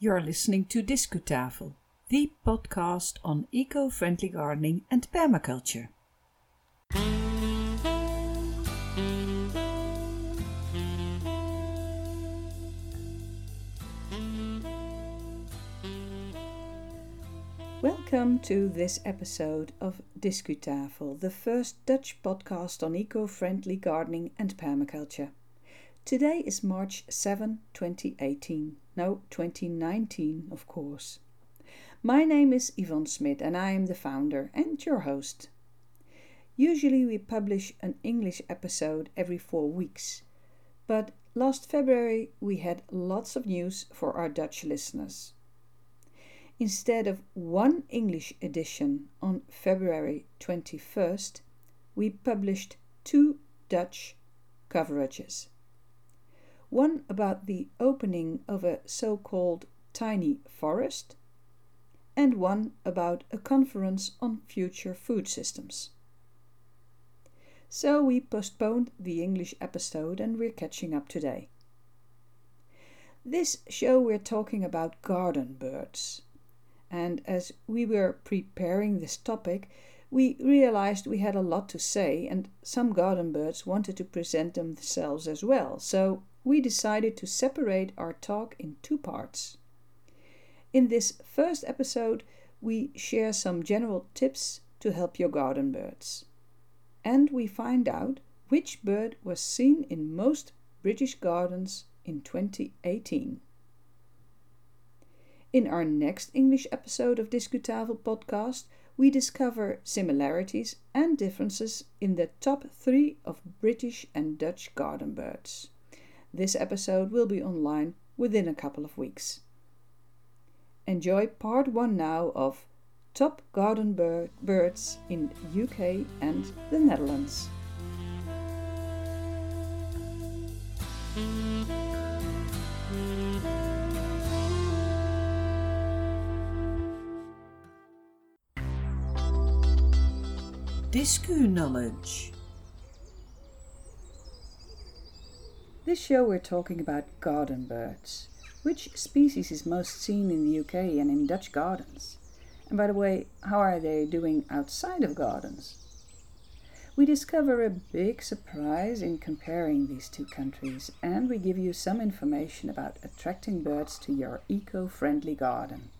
You're listening to Discutafel, the podcast on eco friendly gardening and permaculture. Welcome to this episode of Discutafel, the first Dutch podcast on eco friendly gardening and permaculture. Today is March 7, 2018. No, 2019, of course. My name is Yvonne Smit and I am the founder and your host. Usually we publish an English episode every four weeks, but last February we had lots of news for our Dutch listeners. Instead of one English edition on February 21st, we published two Dutch coverages one about the opening of a so called tiny forest, and one about a conference on future food systems. So we postponed the English episode and we're catching up today. This show we're talking about garden birds. And as we were preparing this topic, we realized we had a lot to say, and some garden birds wanted to present themselves as well. So we decided to separate our talk in two parts. In this first episode, we share some general tips to help your garden birds. And we find out which bird was seen in most British gardens in 2018. In our next English episode of Discutafel podcast, we discover similarities and differences in the top three of British and Dutch garden birds. This episode will be online within a couple of weeks. Enjoy part 1 now of Top Garden bir Birds in UK and the Netherlands. Discu Knowledge This show we're talking about garden birds. Which species is most seen in the UK and in Dutch gardens? And by the way, how are they doing outside of gardens? We discover a big surprise in comparing these two countries, and we give you some information about attracting birds to your eco friendly garden.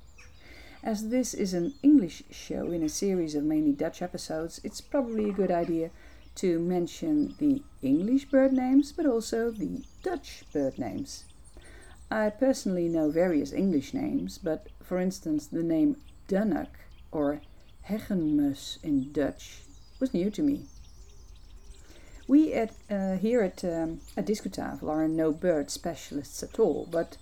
As this is an English show in a series of mainly Dutch episodes, it's probably a good idea to mention the English bird names but also the Dutch bird names. I personally know various English names, but for instance, the name Dunnock or heggenmus in Dutch was new to me. We at, uh, here at, um, at Discutafel are no bird specialists at all, but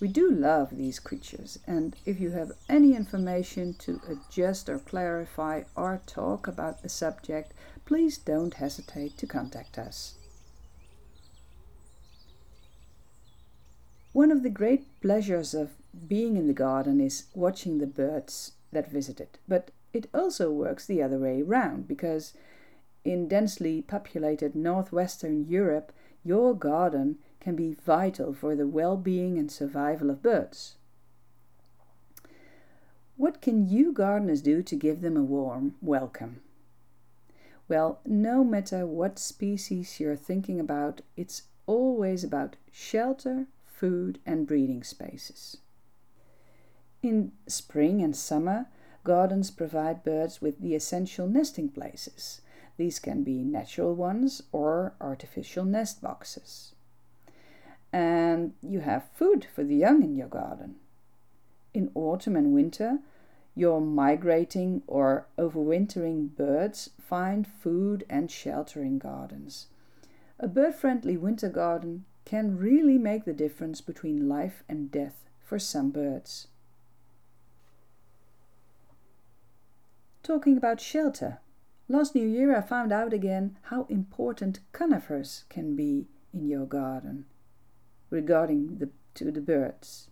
we do love these creatures, and if you have any information to adjust or clarify our talk about the subject, please don't hesitate to contact us. One of the great pleasures of being in the garden is watching the birds that visit it, but it also works the other way round because in densely populated northwestern Europe, your garden can be vital for the well being and survival of birds. What can you gardeners do to give them a warm welcome? Well, no matter what species you're thinking about, it's always about shelter, food, and breeding spaces. In spring and summer, gardens provide birds with the essential nesting places. These can be natural ones or artificial nest boxes and you have food for the young in your garden. In autumn and winter, your migrating or overwintering birds find food and shelter in gardens. A bird friendly winter garden can really make the difference between life and death for some birds. Talking about shelter, last New Year I found out again how important conifers can be in your garden regarding the, to the birds.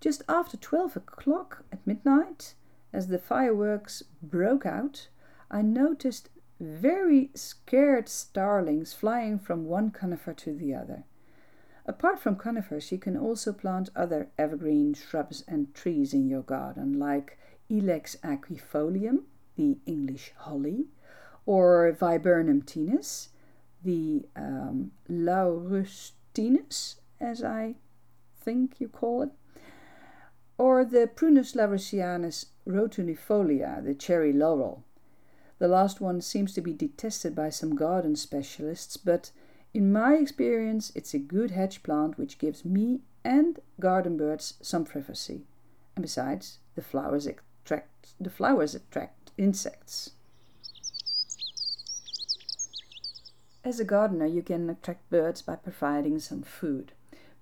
Just after 12 o'clock at midnight, as the fireworks broke out, I noticed very scared starlings flying from one conifer to the other. Apart from conifers, you can also plant other evergreen shrubs and trees in your garden, like Ilex aquifolium, the English holly, or Viburnum tinus, the um, Laurustinus, as I think you call it, or the Prunus laurocerasus rotundifolia, the cherry laurel. The last one seems to be detested by some garden specialists, but in my experience, it's a good hedge plant which gives me and garden birds some privacy. And besides, the flowers attract the flowers attract insects. As a gardener, you can attract birds by providing some food.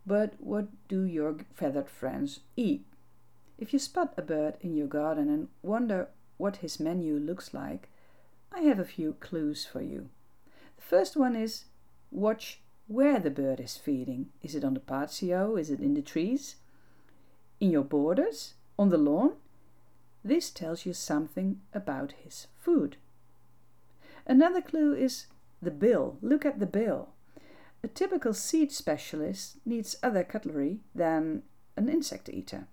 But what do your feathered friends eat? If you spot a bird in your garden and wonder what his menu looks like, I have a few clues for you. The first one is watch where the bird is feeding. Is it on the patio? Is it in the trees? In your borders? On the lawn? This tells you something about his food. Another clue is the bill. Look at the bill. A typical seed specialist needs other cutlery than an insect eater.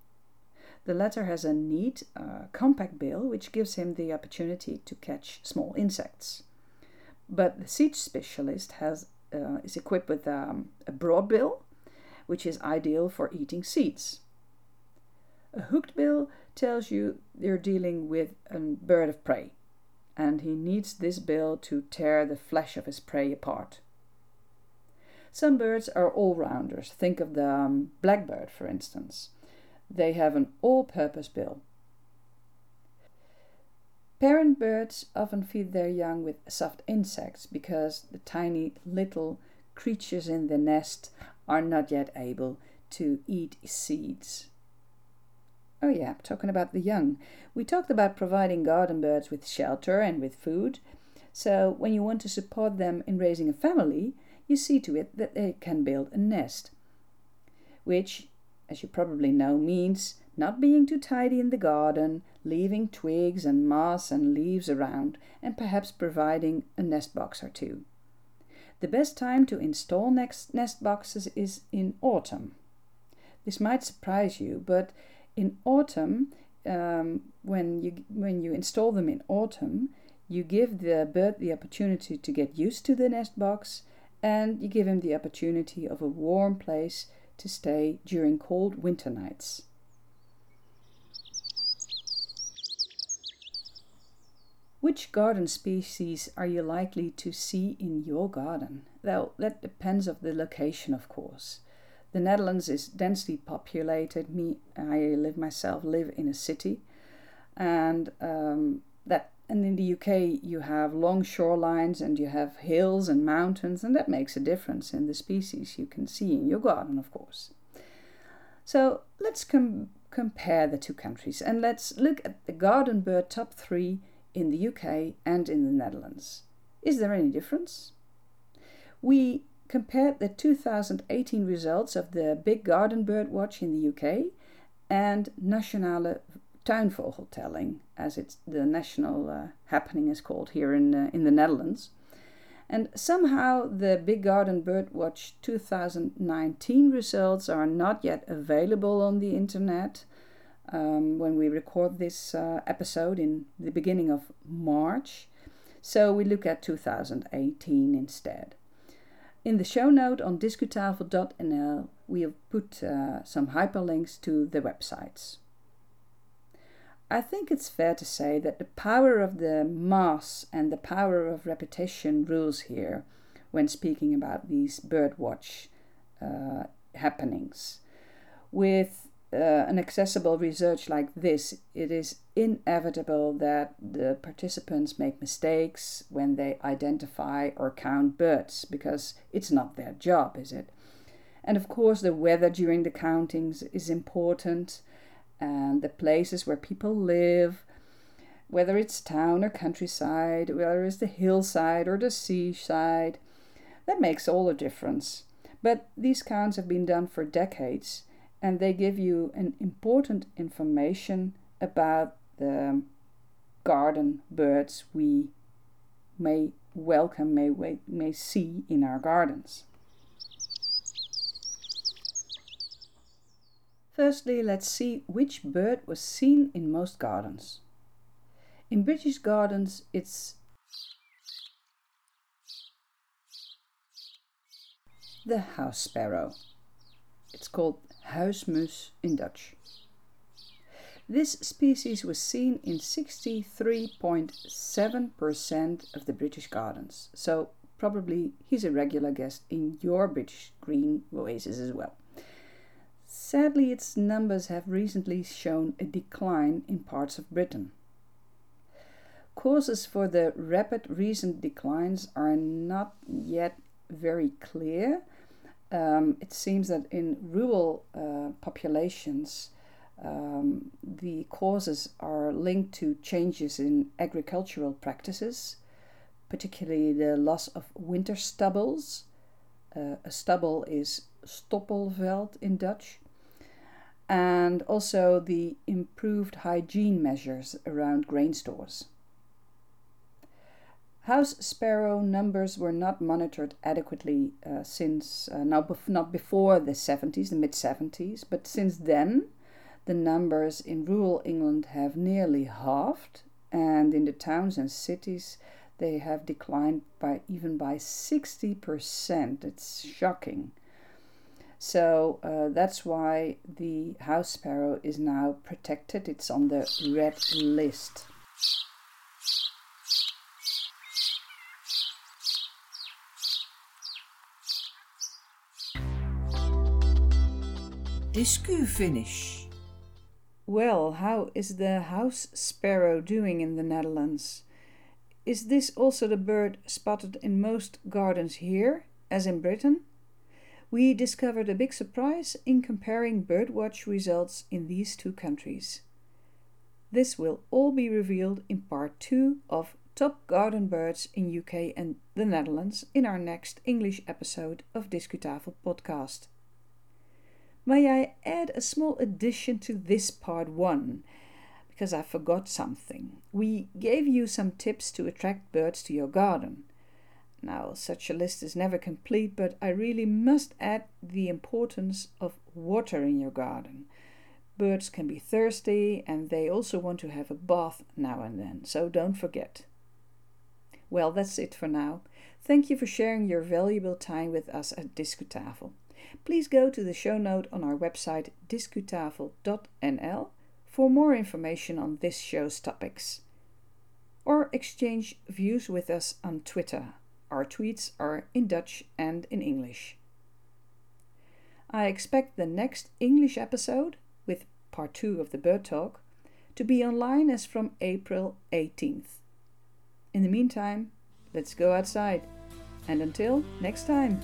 The latter has a neat, uh, compact bill which gives him the opportunity to catch small insects. But the seed specialist has, uh, is equipped with um, a broad bill, which is ideal for eating seeds. A hooked bill tells you you're dealing with a bird of prey, and he needs this bill to tear the flesh of his prey apart. Some birds are all rounders. Think of the um, blackbird, for instance. They have an all purpose bill. Parent birds often feed their young with soft insects because the tiny little creatures in the nest are not yet able to eat seeds. Oh, yeah, talking about the young. We talked about providing garden birds with shelter and with food. So, when you want to support them in raising a family, you see to it that they can build a nest. Which as you probably know, means not being too tidy in the garden, leaving twigs and moss and leaves around, and perhaps providing a nest box or two. The best time to install next nest boxes is in autumn. This might surprise you, but in autumn, um, when you when you install them in autumn, you give the bird the opportunity to get used to the nest box, and you give him the opportunity of a warm place to stay during cold winter nights. Which garden species are you likely to see in your garden? Well, that depends of the location, of course. The Netherlands is densely populated. Me, I live myself live in a city, and um, that and in the UK, you have long shorelines and you have hills and mountains, and that makes a difference in the species you can see in your garden, of course. So let's com- compare the two countries and let's look at the garden bird top three in the UK and in the Netherlands. Is there any difference? We compared the 2018 results of the Big Garden Bird Watch in the UK and Nationale tuinvogeltelling, as it's the national uh, happening is called here in uh, in the Netherlands. And somehow the Big Garden Birdwatch 2019 results are not yet available on the internet. Um, when we record this uh, episode in the beginning of March. So we look at 2018 instead. In the show note on discutafel.nl, we have put uh, some hyperlinks to the websites. I think it's fair to say that the power of the mass and the power of repetition rules here when speaking about these birdwatch uh, happenings. With uh, an accessible research like this, it is inevitable that the participants make mistakes when they identify or count birds because it's not their job, is it? And of course, the weather during the countings is important and the places where people live, whether it's town or countryside, whether it's the hillside or the seaside. That makes all the difference. But these counts have been done for decades and they give you an important information about the garden birds we may welcome, may, may see in our gardens. Firstly, let's see which bird was seen in most gardens. In British gardens, it's the house sparrow. It's called huismus in Dutch. This species was seen in 63.7% of the British gardens, so probably he's a regular guest in your British green oasis as well. Sadly, its numbers have recently shown a decline in parts of Britain. Causes for the rapid recent declines are not yet very clear. Um, it seems that in rural uh, populations, um, the causes are linked to changes in agricultural practices, particularly the loss of winter stubbles. Uh, a stubble is stoppelveld in Dutch. And also the improved hygiene measures around grain stores. House sparrow numbers were not monitored adequately uh, since, uh, now bef- not before the 70s, the mid 70s, but since then the numbers in rural England have nearly halved, and in the towns and cities they have declined by even by 60%. It's shocking. So uh, that's why the house sparrow is now protected. It's on the red list. Discu finish. Well, how is the house sparrow doing in the Netherlands? Is this also the bird spotted in most gardens here, as in Britain? We discovered a big surprise in comparing birdwatch results in these two countries. This will all be revealed in part 2 of Top Garden Birds in UK and the Netherlands in our next English episode of Discutafel podcast. May I add a small addition to this part one? Because I forgot something. We gave you some tips to attract birds to your garden. Now, such a list is never complete, but I really must add the importance of water in your garden. Birds can be thirsty and they also want to have a bath now and then, so don't forget. Well, that's it for now. Thank you for sharing your valuable time with us at Discutafel please go to the show note on our website discutafel.nl for more information on this show's topics. Or exchange views with us on Twitter. Our tweets are in Dutch and in English. I expect the next English episode, with part 2 of the Bird Talk, to be online as from April 18th. In the meantime, let's go outside. And until next time.